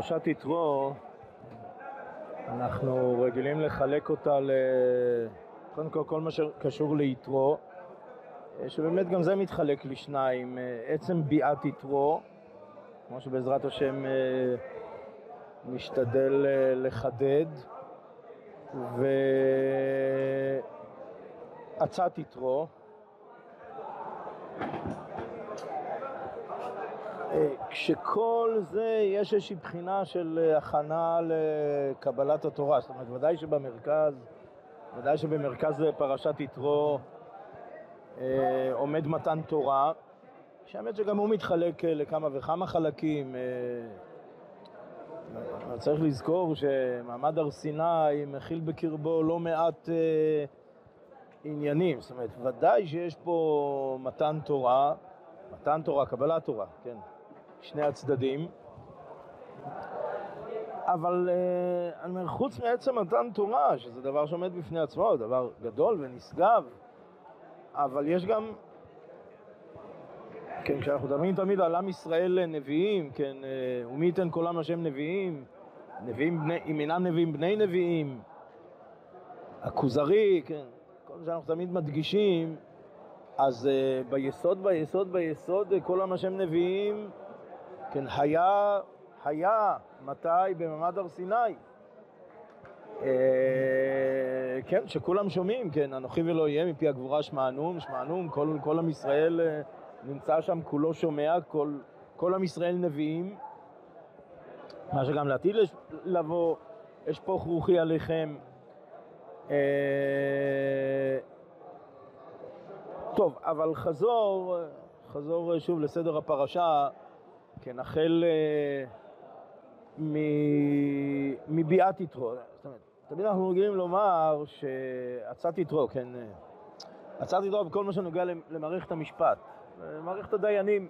פרשת יתרו, אנחנו רגילים לחלק אותה ל... קודם כל, כל מה שקשור ליתרו, שבאמת גם זה מתחלק לשניים, עצם ביאת יתרו, כמו שבעזרת השם נשתדל לחדד, ועצת יתרו, כשכל זה יש איזושהי בחינה של הכנה לקבלת התורה, זאת אומרת, ודאי שבמרכז, ודאי שבמרכז פרשת יתרו אה, עומד מתן תורה, שהאמת שגם הוא מתחלק לכמה וכמה חלקים. אה, צריך לזכור שמעמד הר סיני מכיל בקרבו לא מעט אה, עניינים, זאת אומרת, ודאי שיש פה מתן תורה, מתן תורה, קבלת תורה, כן, שני הצדדים. אבל אה, אני אומר, חוץ מעצם מתן תורה, שזה דבר שעומד בפני עצמו, דבר גדול ונשגב, אבל יש גם, כן, כשאנחנו מדברים תמיד על עם ישראל נביאים, כן, אה, ומי ייתן עם השם נביאים, נביאים בני, אם אינם נביאים בני נביאים, הכוזרי, כן, כל מה שאנחנו תמיד מדגישים, אז uh, ביסוד, ביסוד, ביסוד, עם השם נביאים, כן, היה, היה, מתי? במעמד הר סיני. Uh, כן, שכולם שומעים, כן, אנוכי ולא יהיה מפי הגבורה שמענום, שמענום, כל, כל עם ישראל uh, נמצא שם, כולו שומע, כל, כל עם ישראל נביאים. מה שגם לעתיד לבוא, אשפוך רוחי עליכם. טוב, אבל חזור, חזור שוב לסדר הפרשה, כן, החל מביאת יתרו. תמיד אנחנו רגילים לומר שעצת יתרו, כן, עצת יתרו בכל מה שנוגע למערכת המשפט, למערכת הדיינים,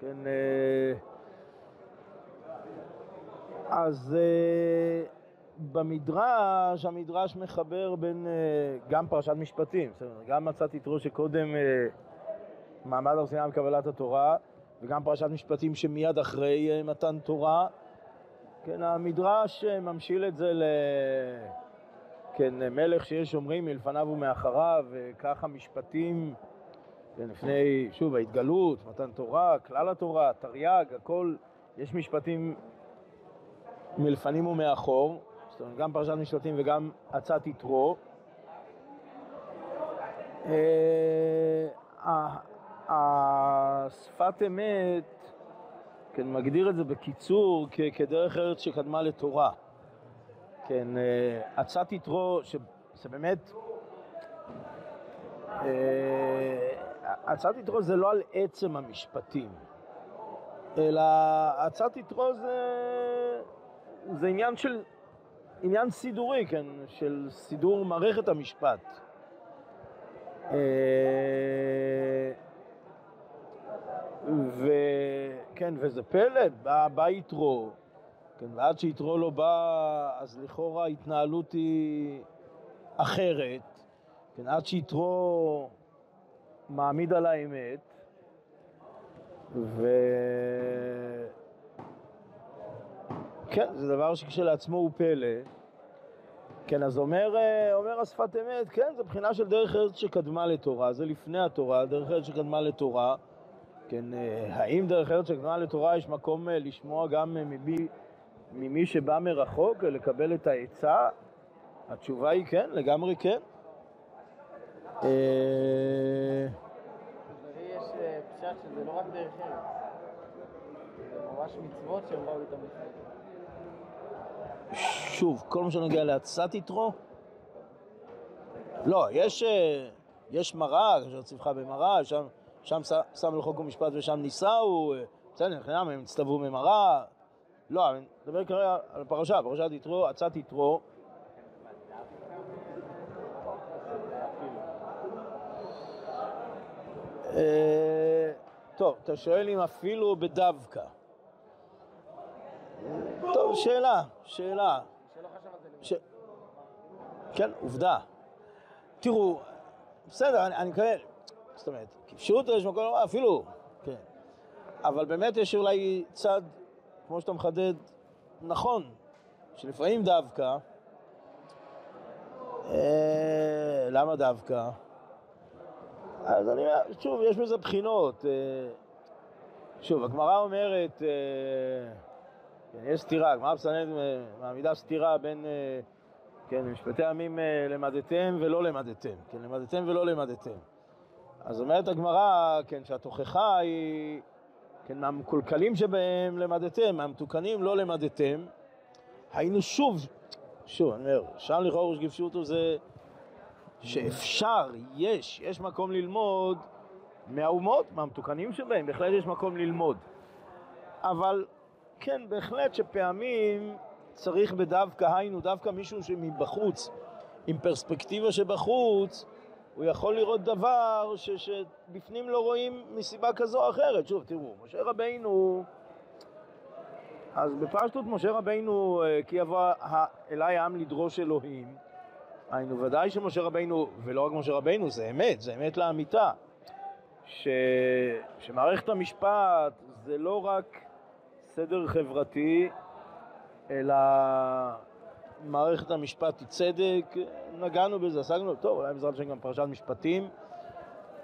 כן, אז במדרש, המדרש מחבר בין גם פרשת משפטים, גם מצאת יתרו שקודם מעמד הר סיני וקבלת התורה, וגם פרשת משפטים שמיד אחרי מתן תורה. כן, המדרש ממשיל את זה ל... כן, מלך שיש אומרים מלפניו ומאחריו, וככה משפטים, כן, לפני, שוב, ההתגלות, מתן תורה, כלל התורה, תרי"ג, הכל, יש משפטים מלפנים ומאחור, זאת אומרת, גם פרשת משפטים וגם עצת יתרו. השפת אמת, כן, מגדיר את זה בקיצור כדרך ארץ שקדמה לתורה. כן, עצת יתרו, שזה באמת, עצת יתרו זה לא על עצם המשפטים, אלא עצת יתרו זה, זה עניין של, עניין סידורי, כן, של סידור מערכת המשפט. וכן, וזה פלא, בא, בא יתרו, כן, ועד שיתרו לא בא, אז לכאורה ההתנהלות היא אחרת, כן, עד שיתרו מעמיד על האמת, ו... כן, זה דבר שכשלעצמו הוא פלא. כן, אז אומר, אומר השפת אמת, כן, זה בחינה של דרך ארץ שקדמה לתורה, זה לפני התורה, דרך ארץ שקדמה לתורה. כן, האם דרך ארץ שקדמה לתורה יש מקום לשמוע גם ממי, ממי שבא מרחוק, לקבל את העצה? התשובה היא כן, לגמרי כן. יש פשט שזה לא רק דרך ארץ, זה ממש מצוות שהם באו איתם לפני. שוב, כל מה שנוגע לעצת יתרו? לא, יש, יש מראה, כאשר צווך במראה, שם, שם שם לחוק ומשפט ושם נישאו, בסדר, חינם, הם הצטוו ממראה. לא, אני מדבר כרגע על פרשה, פרשת יתרו, עצת יתרו. טוב, אתה שואל אם אפילו בדווקא. טוב, שאלה, שאלה. כן, עובדה. תראו, בסדר, אני מקבל, זאת אומרת, כפשוט יש מקום לומר, אפילו, כן. אבל באמת יש אולי צד, כמו שאתה מחדד, נכון שלפעמים דווקא, אה, למה דווקא? אז אני אומר, שוב, יש בזה בחינות. אה, שוב, הגמרא אומרת, אה, כן, יש סתירה, הגמרא בסנדרין מעמידה סתירה בין, כן, משפטי עמים למדתם ולא למדתם, כן, למדתם ולא למדתם. אז אומרת הגמרא, כן, שהתוכחה היא, כן, מהמקולקלים שבהם למדתם, מהמתוקנים לא למדתם. היינו שוב, שוב, אני אומר, שם לכאורה ראש גפשותו זה שאפשר, יש, יש מקום ללמוד מהאומות, מהמתוקנים שבהם, בהחלט יש מקום ללמוד. אבל כן, בהחלט שפעמים צריך בדווקא, היינו, דווקא מישהו שמבחוץ, עם פרספקטיבה שבחוץ, הוא יכול לראות דבר ש, שבפנים לא רואים מסיבה כזו או אחרת. שוב, תראו, משה רבינו, אז בפשטות משה רבינו, אה, כי יבוא אליי העם לדרוש אלוהים, היינו, ודאי שמשה רבינו, ולא רק משה רבינו, זה אמת, זה אמת לאמיתה, ש, שמערכת המשפט זה לא רק סדר חברתי, אלא מערכת המשפט היא צדק, נגענו בזה, עסקנו, טוב, אולי בעזרת השם גם פרשת משפטים.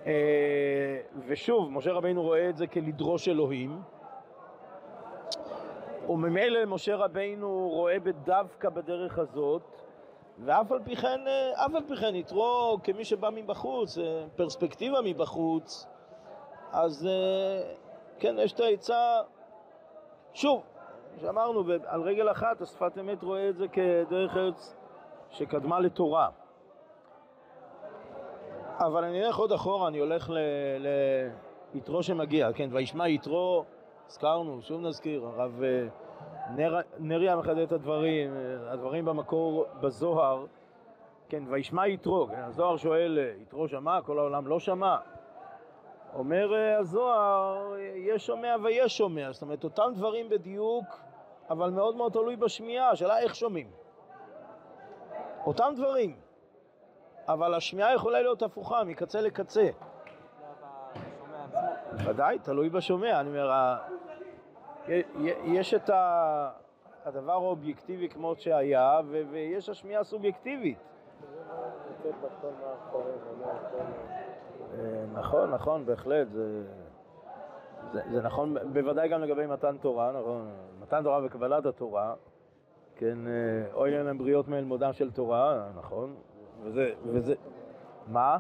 אה, ושוב, משה רבינו רואה את זה כלדרוש אלוהים, וממילא משה רבינו רואה בדווקא בדרך הזאת, ואף על פי כן, אה, אף על פי כן, יתרו כמי שבא מבחוץ, אה, פרספקטיבה מבחוץ, אז כן, יש את העצה, שוב, שאמרנו, על רגל אחת השפת אמת רואה את זה כדרך ארץ שקדמה לתורה. אבל אני אלך עוד אחורה, אני הולך ליתרו שמגיע, כן, וישמע יתרו, הזכרנו, שוב נזכיר, הרב אה, נר, נריה מחדד את הדברים, אה, הדברים במקור בזוהר, כן, וישמע יתרו, כן, הזוהר שואל, אה, יתרו שמע, כל העולם לא שמע? אומר הזוהר, יש שומע ויש שומע, זאת אומרת, אותם דברים בדיוק, אבל מאוד מאוד תלוי בשמיעה, השאלה איך שומעים. אותם דברים, אבל השמיעה יכולה להיות הפוכה, מקצה לקצה. ודאי, תלוי בשומע. אני אומר, יש את הדבר האובייקטיבי כמו שהיה, ויש השמיעה הסובייקטיבית. אה, נכון, נכון, בהחלט. זה, נכון, בוודאי גם לגבי מתן תורה, נכון, מתן תורה וקבלת התורה, כן, אה, אוי להם בריות מודם של תורה, נכון, וזה, וזה, מה?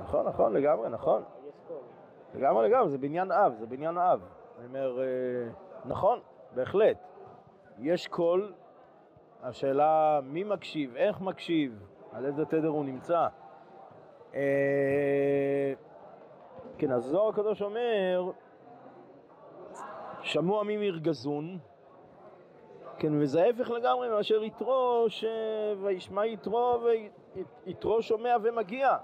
נכון, נכון, לגמרי, נכון. לגמרי, לגמרי, זה בניין אב, זה בניין אב. אני אומר, אה, נכון, בהחלט. יש קול, השאלה מי מקשיב, איך מקשיב, על איזה תדר הוא נמצא. אה, כן, אז זוהר הקדוש אומר, שמעו עמים ירגזון, כן, וזה ההפך לגמרי מאשר יתרו, ש... וישמע יתרו ויתרו שומע ומגיע.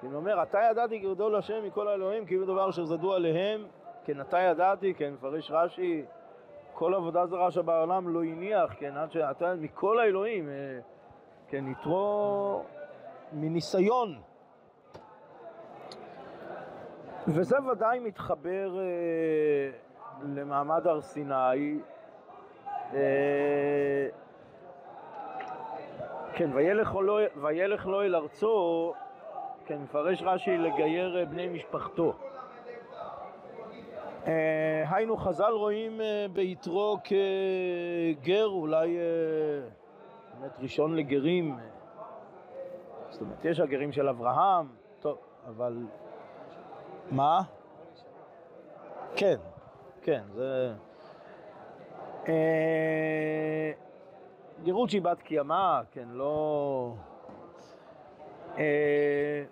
כן, אומר, אתה ידעתי גדול השם מכל האלוהים, כאילו דבר אשר זדו עליהם, כן, אתה ידעתי, כן, מפרש רש"י, כל עבודה זרה שבעולם לא הניח, כן, עד שאתה, מכל האלוהים, אה, כן, יתרו מניסיון. וזה ודאי מתחבר אה, למעמד הר סיני. אה, כן, וילך לא, וילך לו אל ארצו, כן, מפרש רש"י לגייר בני משפחתו. אה, היינו, חז"ל רואים אה, ביתרו כגר, אולי אה, באמת ראשון לגרים. זאת אומרת, יש הגרים של אברהם, טוב, אבל מה? כן, כן, זה... גירות שהיא בת קיימא, כן, לא... אה,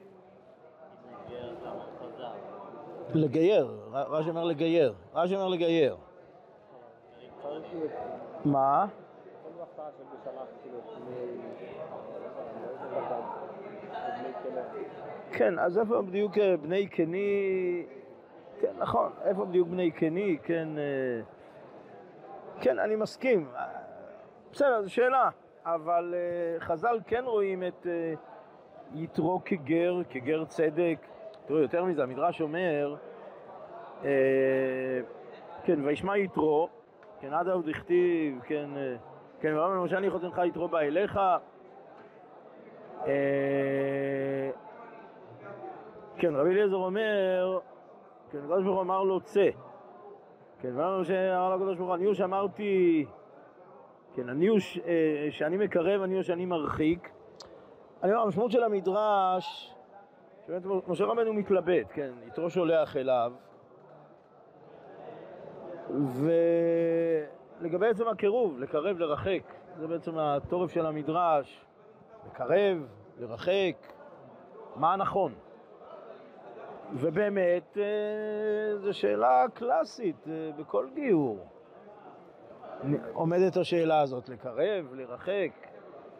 לגייר, רש"י אומר לגייר, רש"י אומר לגייר. מה? כן, אז איפה בדיוק אה, בני קני, כן, נכון, איפה בדיוק בני קני, כן, אה, כן, אני מסכים, בסדר, זו שאלה, אבל אה, חז"ל כן רואים את יתרו כגר, כגר צדק, תראו, יותר מזה, המדרש אומר, כן, וישמע יתרו, כן, עד עוד הכתיב, כן, אה, כן, ואומר למשה אני חותנך יתרו בא אליך. אה, כן, רבי אליעזר אומר, כן, הקדוש ברוך הוא אמר לו צא. כן, ואמר משה, אמר לו הקדוש ברוך הוא, אני הוא שאמרתי, כן, אני הוא ש- אה, שאני מקרב, אני הוא שאני מרחיק. אני אומר, המשמעות של המדרש, שבאמת משה רבנו מתלבט, כן, יתרו שולח אליו, ולגבי עצם הקירוב, לקרב, לרחק, זה בעצם התורף של המדרש, לקרב, לרחק, מה נכון? ובאמת, אה, זו שאלה קלאסית אה, בכל גיור. עומדת השאלה הזאת, לקרב, לרחק,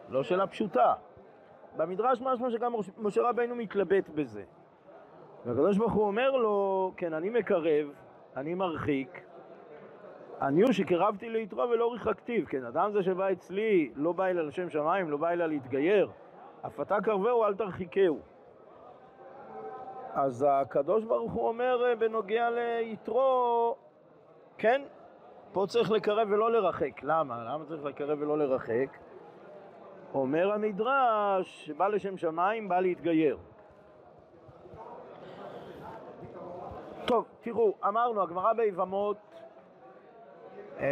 לא שאלה פשוטה. במדרש משמע שגם משה רבינו מתלבט בזה. והקדוש ברוך הוא אומר לו, כן, אני מקרב, אני מרחיק, אני הוא שקרבתי ליתרו ולא ריחקתיו, כן, אדם זה שבא אצלי, לא בא אלא לשם שמיים, לא בא אלא להתגייר, אף אתה קרבהו, אל תרחיקהו. אז הקדוש ברוך הוא אומר אה, בנוגע ליתרו, כן, פה צריך לקרב ולא לרחק. למה? למה צריך לקרב ולא לרחק? אומר המדרש, שבא לשם שמיים, בא להתגייר. טוב, תראו, אמרנו, הגמרא ביבמות אה,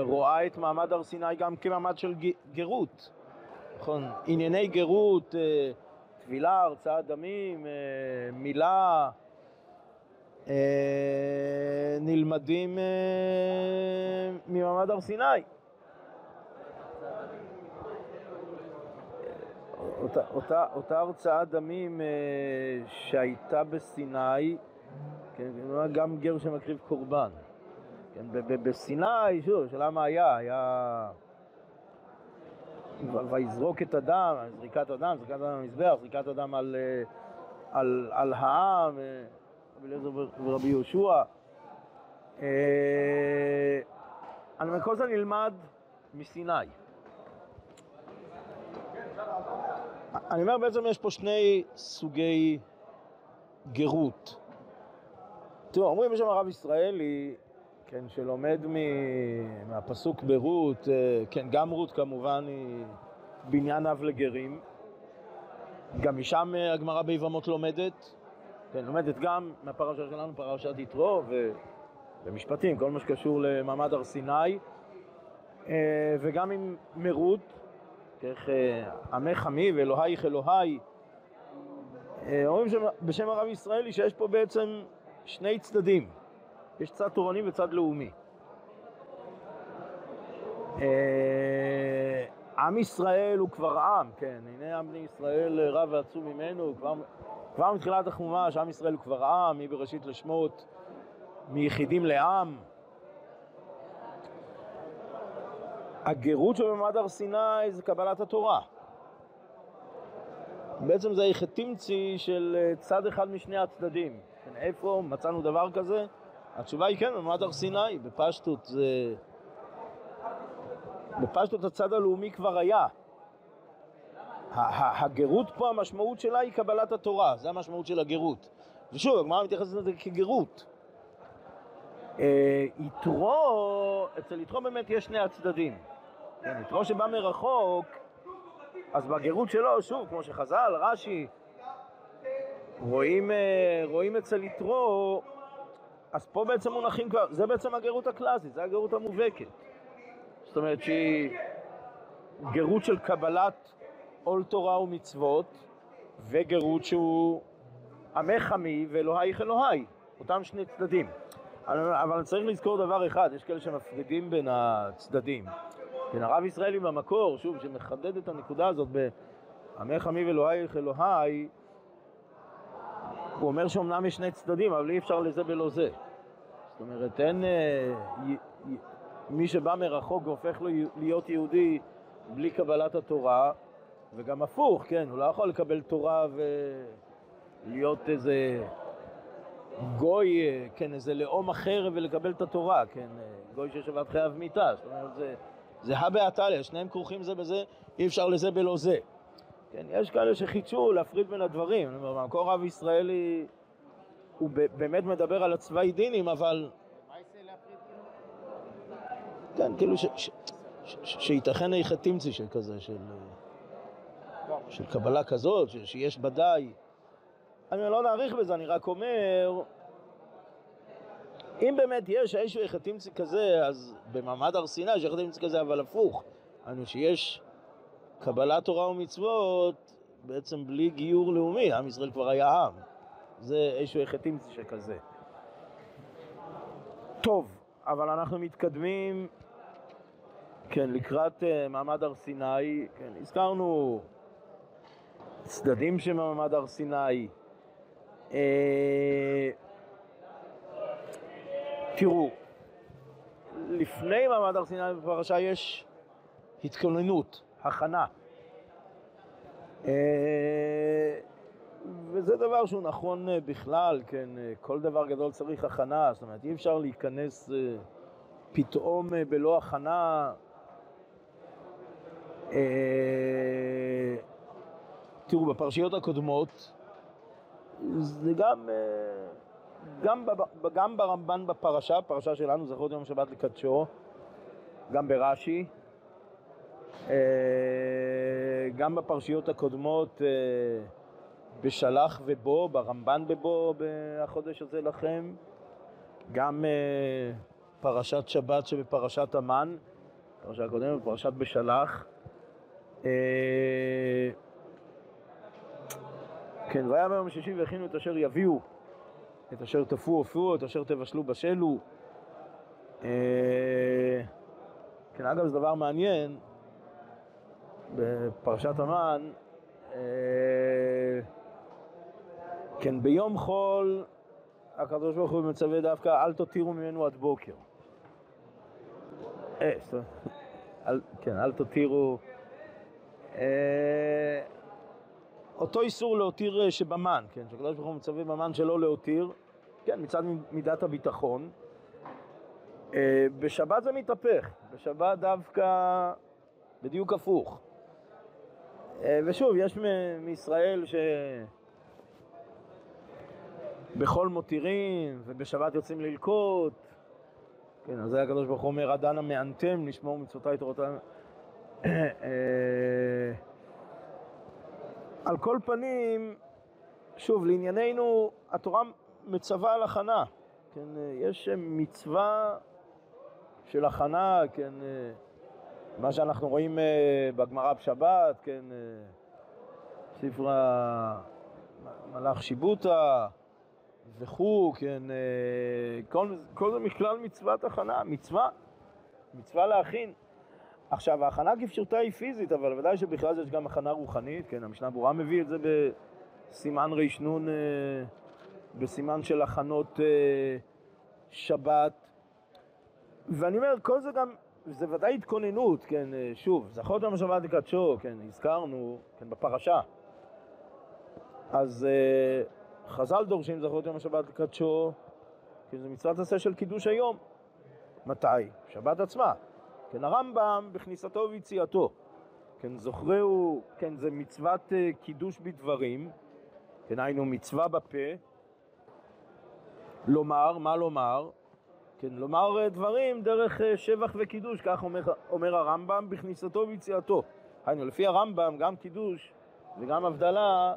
רואה את מעמד הר סיני גם כמעמד של גרות. נכון, ענייני גרות, אה, טבילה, הרצאת דמים, אה, מילה, אה, נלמדים אה, ממעמד הר סיני. אותה, אותה, אותה הרצאת דמים שהייתה בסיני, כן, גם גר שמקריב קורבן. כן, בסיני, שוב, שאלה מה היה, היה... ויזרוק את הדם, זריקת הדם, זריקת הדם במזבח, זריקת הדם על, אה, על, על העם, אה, רבי אליעזר ורבי יהושע. אה, אני אומר, כל זה נלמד מסיני. אני אומר, בעצם יש פה שני סוגי גרות. תראו, אומרים בשם הרב ישראלי, כן, שלומד מ- מהפסוק ברות, אה, כן, גם רות כמובן היא בניין אב לגרים, גם משם אה, הגמרא ביבמות לומדת, כן, לומדת גם מהפרשה שלנו, פרשת יתרו, ו- ומשפטים, כל מה שקשור למעמד הר סיני, אה, וגם עם מרות, איך עמך עמי ואלוהיך אלוהי. אומרים שם- בשם הרב ישראלי שיש פה בעצם שני צדדים. יש צד תורני וצד לאומי. אה, עם ישראל הוא כבר עם, כן, הנה עם בני ישראל רב ועצום ממנו, כבר, כבר מתחילת החומש עם ישראל הוא כבר עם, מבראשית לשמות, מיחידים לעם. הגרות שבמעמד הר סיני זה קבלת התורה. בעצם זה היחתימצי של אה, צד אחד משני הצדדים. כן, איפה מצאנו דבר כזה? התשובה היא כן, במעמד הר סיני, בפשטות זה... בפשטות הצד הלאומי כבר היה. הגרות פה, המשמעות שלה היא קבלת התורה, זה המשמעות של הגרות. ושוב, הגמרא מתייחסת לזה כגרות. אה, יתרו, אצל יתרו באמת יש שני הצדדים. כן, יתרו שבא מרחוק, אז בגרות שלו, שוב, כמו שחז"ל, רש"י, רואים, אה, רואים אצל יתרו, אז פה בעצם מונחים כבר, זה בעצם הגרות הקלאסית, זה הגרות המובהקת. זאת אומרת שהיא גרות של קבלת עול תורה ומצוות, וגרות שהוא עמך עמי ואלוהיך אלוהי, אותם שני צדדים. אבל צריך לזכור דבר אחד, יש כאלה שמפרידים בין הצדדים. כן, הרב ישראלי במקור, שוב, שמחדד את הנקודה הזאת בעמך עמי ואלוהיך אלוהי, הוא אומר שאומנם יש שני צדדים, אבל אי אפשר לזה בלא זה. זאת אומרת, אין... אה, מי שבא מרחוק והופך לו להיות יהודי בלי קבלת התורה, וגם הפוך, כן, הוא לא יכול לקבל תורה ולהיות איזה גוי, אה, כן, איזה לאום אחר ולקבל את התורה, כן, אה, גוי ששבת חייו מיתה, זאת אומרת, זה, זה הא בהא שניהם כרוכים זה בזה, אי אפשר לזה בלא זה. כן, יש כאלה שחידשו להפריד בין הדברים, במקור רב ישראלי הוא באמת מדבר על הצווי דינים, אבל? כן, כאילו. שייתכן איכה תמצי של כזה, של... של קבלה כזאת, ש... שיש בה די. אני לא נאריך בזה, אני רק אומר, אם באמת יש איזשהו איכה תמצי כזה, אז במעמד הר סיני יש איכה תמצי כזה, אבל הפוך. אני שיש קבלת תורה ומצוות בעצם בלי גיור לאומי, עם ישראל כבר היה עם. זה איזשהו תמצי שכזה. טוב, אבל אנחנו מתקדמים, כן, לקראת uh, מעמד הר סיני, כן, הזכרנו צדדים של מעמד הר סיני. Uh, תראו, לפני מעמד הר סיני בפרשה יש התכוננות, הכנה. Uh, וזה דבר שהוא נכון אה, בכלל, כן, אה, כל דבר גדול צריך הכנה, זאת אומרת, אי אפשר להיכנס אה, פתאום בלא הכנה. תראו, בפרשיות הקודמות, זה גם, גם, גם ברמב"ן בפרשה, פרשה שלנו, זכרות יום שבת לקדשו, גם ברש"י, גם בפרשיות הקודמות, בשלח ובו, ברמב"ן בבו בחודש הזה לכם, גם uh, פרשת שבת שבפרשת המן, פרשה הקודמת, פרשת בשלח. Uh, כן, והיה ביום השישי והכינו את אשר יביאו, את אשר תפו הופעו, את אשר תבשלו בשלו. Uh, כן, אגב, זה דבר מעניין, בפרשת המן, uh, כן, ביום חול הקדוש ברוך הוא מצווה דווקא אל תותירו ממנו עד בוקר. אה, כן, אל תותירו. אה, אותו איסור להותיר אה, שבמן, כן, שהקדוש ברוך הוא מצווה במן שלא להותיר, כן, מצד מידת הביטחון. אה, בשבת זה מתהפך, בשבת דווקא בדיוק הפוך. אה, ושוב, יש מישראל ש... בחול מותירים, ובשבת יוצאים ללקוט. כן, אז זה הקדוש ברוך הוא אומר, עד אנה מענתם לשמור מצוותיי תורותיי. אה, על כל פנים, שוב, לענייננו, התורה מצווה על הכנה. כן, יש מצווה של הכנה, כן, מה שאנחנו רואים אה, בגמרא בשבת, כן, אה, ספר מלאך שיבוטה, וכו', כן, אה, כל, כל זה מכלל מצוות הכנה, מצווה, מצווה להכין. עכשיו, ההכנה כפשוטה היא פיזית, אבל ודאי שבכלל יש גם הכנה רוחנית, כן, המשנה ברורה מביא את זה בסימן רנ, אה, בסימן של הכנות אה, שבת. ואני אומר, כל זה גם, זה ודאי התכוננות, כן, שוב, זכות השבת לקדשו, כן, הזכרנו, כן, בפרשה. אז חז"ל דורשים זכות יום השבת לקדשו, כי זה מצוות עשה של קידוש היום. מתי? שבת עצמה. כן, הרמב"ם בכניסתו ויציאתו. כן, זוכרהו, כן, זה מצוות uh, קידוש בדברים, כן, היינו מצווה בפה, לומר, מה לומר? כן, לומר uh, דברים דרך uh, שבח וקידוש, כך אומר, אומר הרמב"ם בכניסתו ויציאתו. היינו, לפי הרמב"ם, גם קידוש וגם הבדלה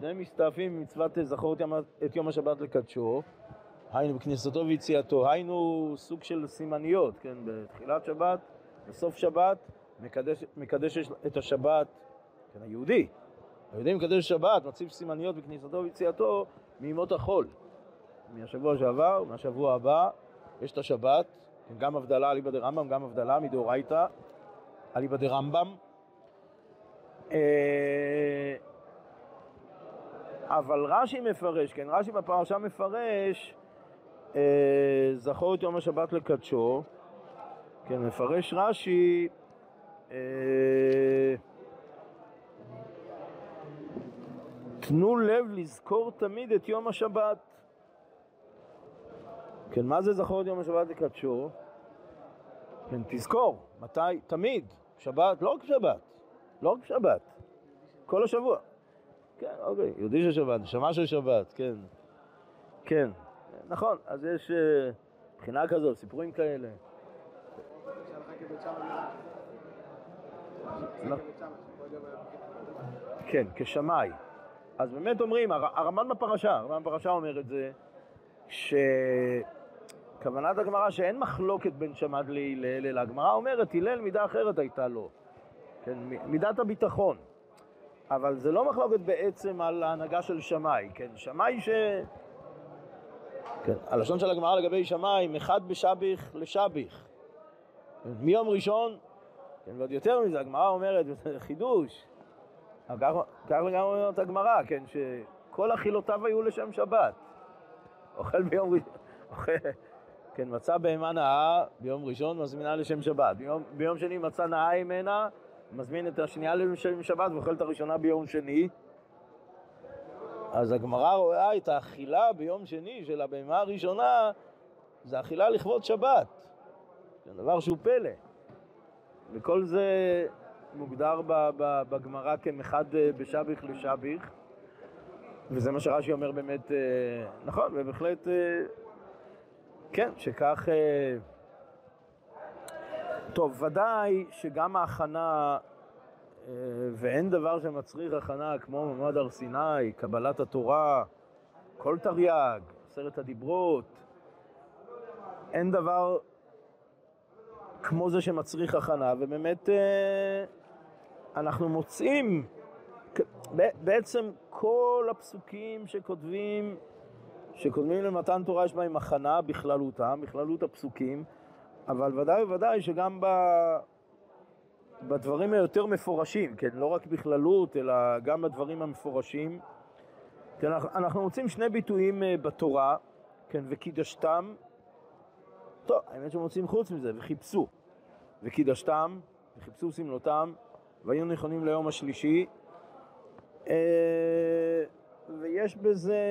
שניהם מסתעפים ממצוות זכור את יום השבת לקדשו, היינו בכניסתו ויציאתו, היינו סוג של סימניות, כן, בתחילת שבת, בסוף שבת, מקדש, מקדש את השבת, כן, היהודי, היהודי מקדש שבת, מציב סימניות בכניסתו ויציאתו מימות החול. מהשבוע שעבר, מהשבוע הבא, יש את השבת, כן, גם הבדלה אליבא דרמב"ם, גם הבדלה מדאורייתא, אליבא דרמב"ם. אה, אבל רש"י מפרש, כן, רש"י בפרשה מפרש, אה, זכור את יום השבת לקדשו, כן, מפרש רש"י, אה, תנו לב לזכור תמיד את יום השבת. כן, מה זה זכור את יום השבת לקדשו? כן, תזכור, מתי? תמיד, שבת, לא רק שבת, לא רק שבת, כל השבוע. אוקיי, יהודי של שבת, נשמה של שבת, כן. כן, נכון, אז יש uh, בחינה כזאת, סיפורים כאלה. לא. כן, כשמאי. אז באמת אומרים, הר- הרמב"ן בפרשה, הרמב"ן בפרשה אומר את זה, שכוונת הגמרא שאין מחלוקת בין שמד להלל, אלא הגמרא אומרת, הלל מידה אחרת הייתה לו, כן, מידת הביטחון. אבל זה לא מחלוקת בעצם על ההנהגה של שמאי, כן, שמאי ש... כן, הלשון של הגמרא לגבי שמאי, מחד בשביך לשביך. מיום ראשון, כן, ועוד יותר מזה, הגמרא אומרת, חידוש, כך, לגמרי אומרת הגמרא, כן, שכל אכילותיו היו לשם שבת. אוכל ביום ראשון, אוכל, כן, מצא בהמה נאה ביום ראשון, מזמינה לשם שבת. ביום, ביום שני מצא נאה ממנה, מזמין את השנייה לשם שבת ואוכל את הראשונה ביום שני. אז הגמרא רואה את האכילה ביום שני של הבהמה הראשונה, זה אכילה לכבוד שבת. זה דבר שהוא פלא. וכל זה מוגדר בגמרא כמחד אה, בשביך לשביך, וזה מה שרש"י אומר באמת, אה, נכון, ובהחלט, אה, כן, שכך... טוב, ודאי שגם ההכנה, אה, ואין דבר שמצריך הכנה כמו מעמד הר סיני, קבלת התורה, כל תרי"ג, עשרת הדיברות, אין דבר כמו זה שמצריך הכנה, ובאמת אה, אנחנו מוצאים, בעצם כל הפסוקים שכותבים, שקודמים למתן תורה יש בהם הכנה בכללותם, בכללות הפסוקים, אבל ודאי וודאי שגם ב... בדברים היותר מפורשים, כן, לא רק בכללות, אלא גם בדברים המפורשים. כן, אנחנו, מוצאים שני ביטויים אה, בתורה, כן, וקידשתם, טוב, האמת שמוצאים חוץ מזה, וחיפשו. וקידשתם, וחיפשו שמלותם, והיו נכונים ליום השלישי. אה, ויש בזה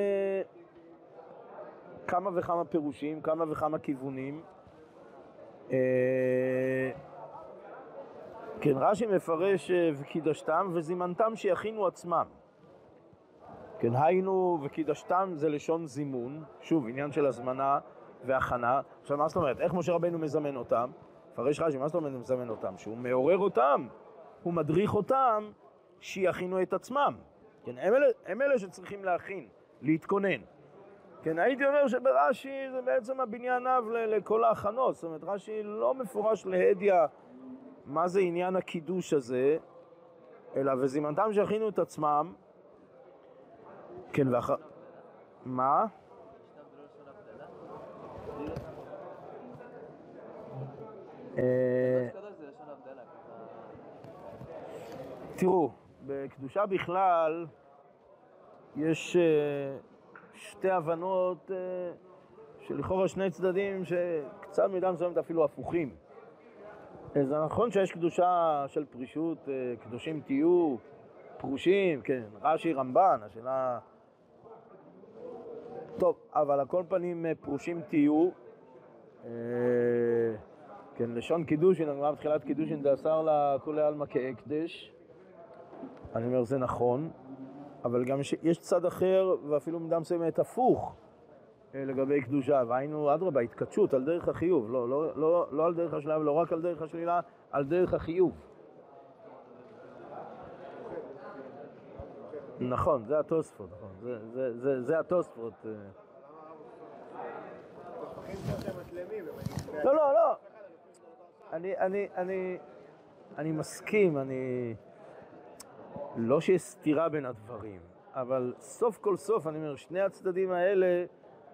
כמה וכמה פירושים, כמה וכמה כיוונים. אה, כן, רש"י מפרש אה, וקידשתם וזימנתם שיכינו עצמם. כן, היינו וקידשתם זה לשון זימון, שוב, עניין של הזמנה והכנה. עכשיו, מה זאת אומרת? איך משה רבנו מזמן אותם? מפרש רש"י, מה זאת אומרת מזמן אותם? שהוא מעורר אותם, הוא מדריך אותם שיכינו את עצמם. כן, הם אלה, הם אלה שצריכים להכין, להתכונן. כן, הייתי אומר שברש"י זה בעצם הבניין אב לכל ההכנות. זאת אומרת, רש"י לא מפורש להדיא מה זה עניין הקידוש הזה, אלא וזימנתם שיכינו את עצמם. כן, ואחר... מה? אה. תראו, בקדושה בכלל יש אה, שתי הבנות אה, שלכאורה שני צדדים שקצת מידה מסוימת אפילו הפוכים. זה נכון שיש קדושה של פרישות, אה, קדושים תהיו, פרושים, כן, רש"י רמב"ן, השאלה... טוב, אבל על כל פנים אה, פרושים תהיו. כן, לשון קידושין, הגמרא בתחילת קידושין דאסר לה כולי עלמא כהקדש. אני אומר, זה נכון, אבל גם יש, צד אחר, ואפילו במידה מסוימת הפוך, אה, לגבי קדושה, והיינו, אדרבה, התכתשות על דרך החיוב, לא, לא, לא, לא על דרך השלילה ולא רק על דרך השלילה, על דרך החיוב. נכון, זה התוספות, נכון, זה, זה התוספות. אה. לא, לא, לא. אני, אני, אני, אני מסכים, אני... לא שיש סתירה בין הדברים, אבל סוף כל סוף, אני אומר, שני הצדדים האלה,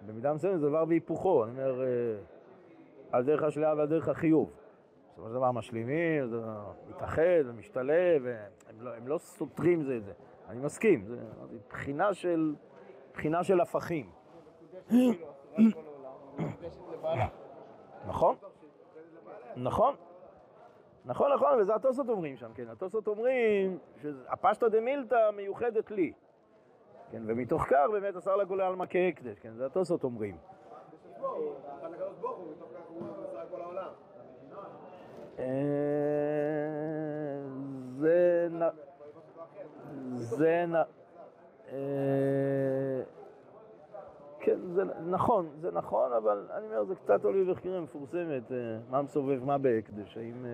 במידה מסוימת זה דבר בהיפוכו. אני אומר, אה, על דרך השלילה ועל דרך החיוב. בסופו של דבר משלימים, זה מתאחד ומשתלב, הם לא, הם לא סותרים זה את זה. אני מסכים, זה בחינה של, בחינה של הפכים. נכון? נכון. נכון, נכון, וזה התוספות אומרים שם, כן. התוספות אומרים שהפשטא דמילתא מיוחדת לי. כן, ומתוך כך באמת אסר לה כולי עלמא כהקדש, כן, זה התוספות אומרים. אה, זה. אה, כן, נכון, זה נכון, אבל אני אומר, זה קצת עולי וחקירה מפורסמת, אה, מה מסובב מה בהקדש, האם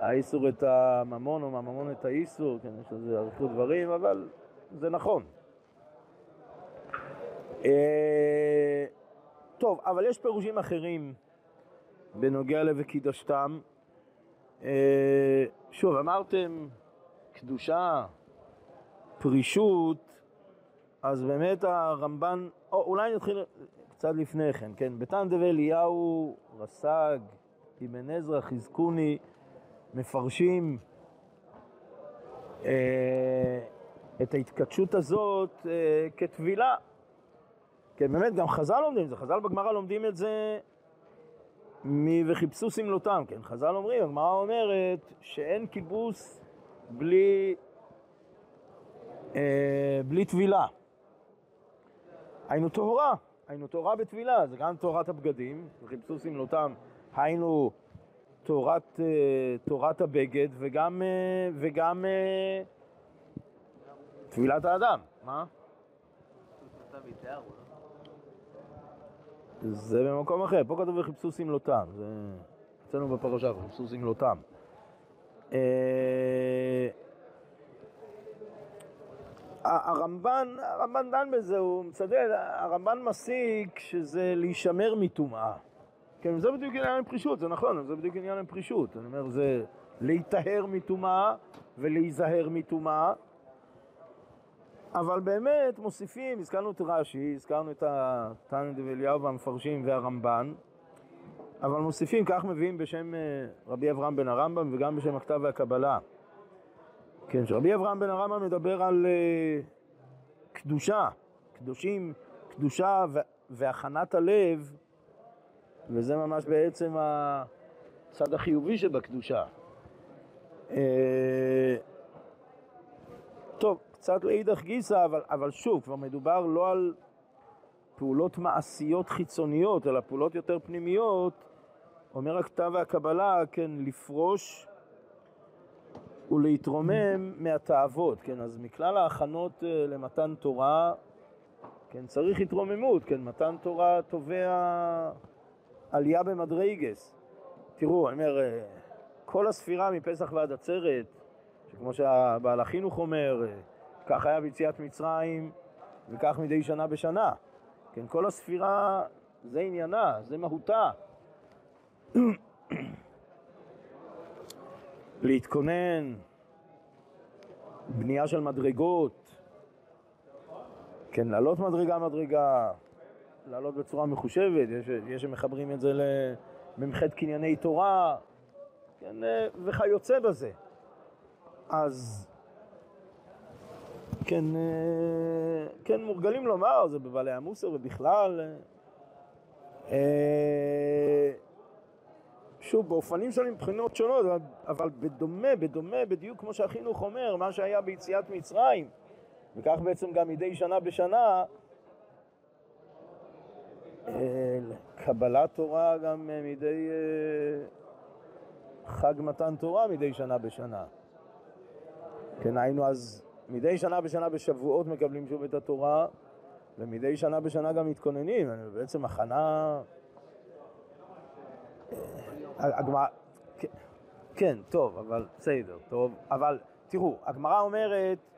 האיסור את הממון או מהממון את האיסור, כן, יש לזה אריכות דברים, אבל זה נכון. אה, טוב, אבל יש פירושים אחרים בנוגע ל"וקידשתם". שוב, אמרתם קדושה, פרישות, אז באמת הרמב"ן, או אולי נתחיל קצת לפני כן, כן, בתן דבי אליהו, רס"ג, אבן עזרא, חזקוני, מפרשים אה, את ההתכתשות הזאת אה, כטבילה. כן, באמת, גם חז"ל לומדים את זה, חז"ל בגמרא לומדים את זה מ"וחיפשו שמלותם", כן, חז"ל אומרים, הגמרא אומרת שאין כיבוס בלי, אה, בלי טבילה. היינו טהורה, היינו טהורה בטבילה, זה גם טהרת הבגדים, וחיפשו שמלותם, היינו תורת, אה, תורת הבגד וגם, אה, וגם אה, טבילת האדם. מה? זה במקום אחר, פה כתוב וחיפשו שמלותם, זה אצלנו בפרשה, וחיפשו שמלותם. הרמב"ן, הרמב"ן דן בזה, הוא מצדד, הרמב"ן מסיק שזה להישמר מטומאה. כן, זה בדיוק עניין עם פרישות, זה נכון, זה בדיוק עניין עם פרישות. אני אומר, זה להיטהר מטומאה ולהיזהר מטומאה. אבל באמת מוסיפים, הזכרנו את רש"י, הזכרנו את התנא דבליהו והמפרשים והרמב"ן, אבל מוסיפים, כך מביאים בשם אה, רבי אברהם בן הרמב"ם וגם בשם הכתב והקבלה. כן, שרבי אברהם בן הרמב"ם מדבר על uh, קדושה, קדושים, קדושה והכנת הלב וזה ממש בעצם הצד החיובי שבקדושה. אה, טוב, קצת לאידך גיסא, אבל, אבל שוב, כבר מדובר לא על פעולות מעשיות חיצוניות, אלא פעולות יותר פנימיות. אומר הכתב והקבלה, כן, לפרוש ולהתרומם מהתאוות, כן, אז מכלל ההכנות אה, למתן תורה, כן, צריך התרוממות, כן, מתן תורה תובע עלייה במדרגס. תראו, אני אומר, אה, כל הספירה מפסח ועד עצרת, שכמו שהבעל החינוך אומר, אה, כך היה ביציאת מצרים וכך מדי שנה בשנה. כן, כל הספירה זה עניינה, זה מהותה. להתכונן, בנייה של מדרגות, כן, לעלות מדרגה מדרגה, לעלות בצורה מחושבת, יש, יש שמחברים את זה למ"ח קנייני תורה, כן, אה, וכיוצא בזה. אז כן, אה, כן מורגלים לומר, זה בבעלי המוסר ובכלל. אה, שוב, באופנים שונים, מבחינות שונות, אבל בדומה, בדומה, בדיוק כמו שהחינוך אומר, מה שהיה ביציאת מצרים, וכך בעצם גם מדי שנה בשנה, קבלת תורה גם אה, מדי אה, חג מתן תורה מדי שנה בשנה. כן, היינו אז מדי שנה בשנה בשבועות מקבלים שוב את התורה, ומדי שנה בשנה גם מתכוננים, בעצם הכנה... אה, הגמרא... כן, כן, טוב, אבל בסדר, טוב, אבל תראו, הגמרא אומרת אה,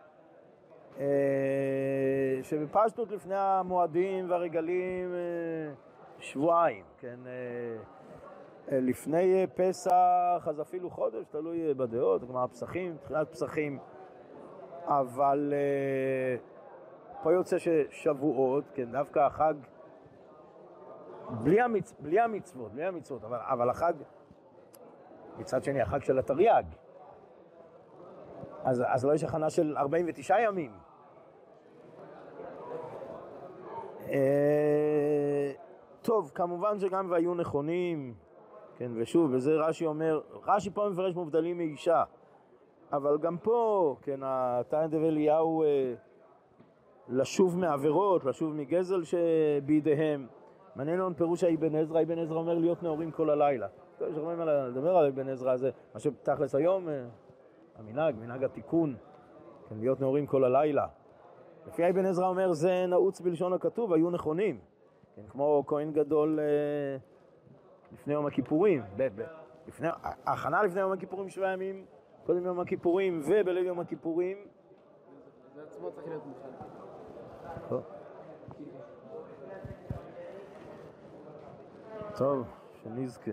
שבפשטות לפני המועדים והרגלים אה, שבועיים, כן? אה, לפני פסח אז אפילו חודש, תלוי בדעות, כלומר פסחים, תחילת פסחים, אבל פה יוצא ששבועות, כן, דווקא החג, בלי, המצ... בלי המצוות, בלי המצוות, אבל, אבל החג, מצד שני, החג של התרי"ג, אז, אז לא יש הכנה של 49 ימים. אה, טוב, כמובן שגם והיו נכונים, כן, ושוב, וזה רש"י אומר, רש"י פה מפרש מובדלים מאישה, אבל גם פה, כן, התנא דב אליהו אה, לשוב מעבירות, לשוב מגזל שבידיהם. מעניין מאוד פירוש האבן עזרא, אבן עזרא אומר להיות נאורים כל הלילה. טוב, יש הרבה מה לדבר על אבן עזרא הזה, מה שתכלס היום, אה, המנהג, מנהג התיקון, כן, להיות נאורים כל הלילה. לפי אבן עזרא אומר זה נעוץ בלשון הכתוב, היו נכונים. כן, כמו כהן גדול אה, לפני יום הכיפורים. ב- ב- לפני, ההכנה לפני יום הכיפורים שבעה ימים, קודם יום הכיפורים ובליל יום הכיפורים. זה עצמו צריך להיות מוכן. טוב. טוב, שנזכה.